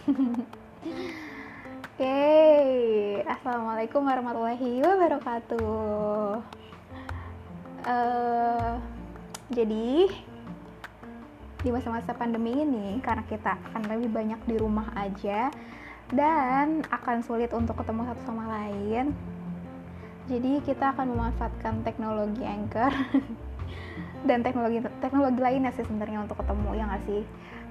Oke, assalamualaikum warahmatullahi wabarakatuh. Uh, jadi di masa-masa pandemi ini, karena kita akan lebih banyak di rumah aja dan akan sulit untuk ketemu satu sama lain, jadi kita akan memanfaatkan teknologi Anchor dan teknologi teknologi lainnya sih sebenarnya untuk ketemu ya nggak sih?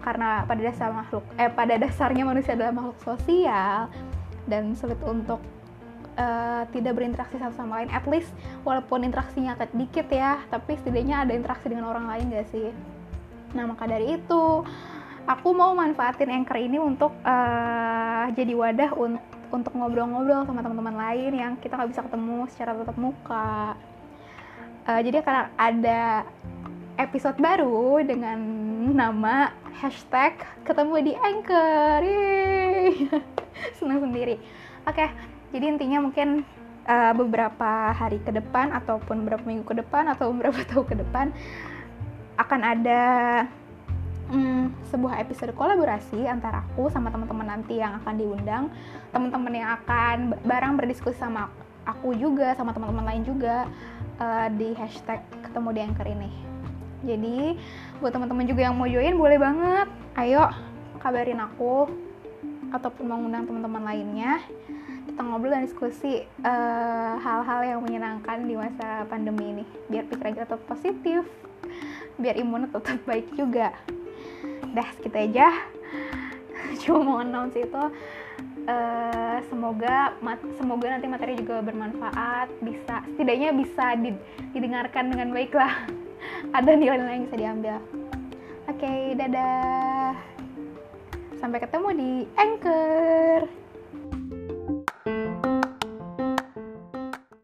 Karena pada dasar makhluk eh pada dasarnya manusia adalah makhluk sosial dan sulit untuk uh, tidak berinteraksi satu sama lain at least walaupun interaksinya dikit ya tapi setidaknya ada interaksi dengan orang lain gak sih nah maka dari itu aku mau manfaatin anchor ini untuk uh, jadi wadah un untuk ngobrol-ngobrol sama teman-teman lain yang kita nggak bisa ketemu secara tatap muka. Uh, jadi akan ada episode baru dengan nama hashtag ketemu di anchor. Senang sendiri. Oke okay, jadi intinya mungkin uh, beberapa hari ke depan ataupun beberapa minggu ke depan atau beberapa tahun ke depan akan ada sebuah episode kolaborasi antara aku sama teman-teman nanti yang akan diundang. Teman-teman yang akan bareng berdiskusi sama aku juga sama teman-teman lain juga uh, di hashtag ketemu di anchor ini. Jadi buat teman-teman juga yang mau join boleh banget. Ayo kabarin aku ataupun mengundang teman-teman lainnya. Kita ngobrol dan diskusi eh, hal-hal uh, yang menyenangkan di masa pandemi ini. Biar pikiran kita tetap positif biar imun tetap baik juga dah segitu aja. Cuma mau announce itu uh, semoga semoga nanti materi juga bermanfaat bisa setidaknya bisa didengarkan dengan baik lah ada nilai-nilai yang bisa diambil. Oke okay, dadah. Sampai ketemu di Anchor.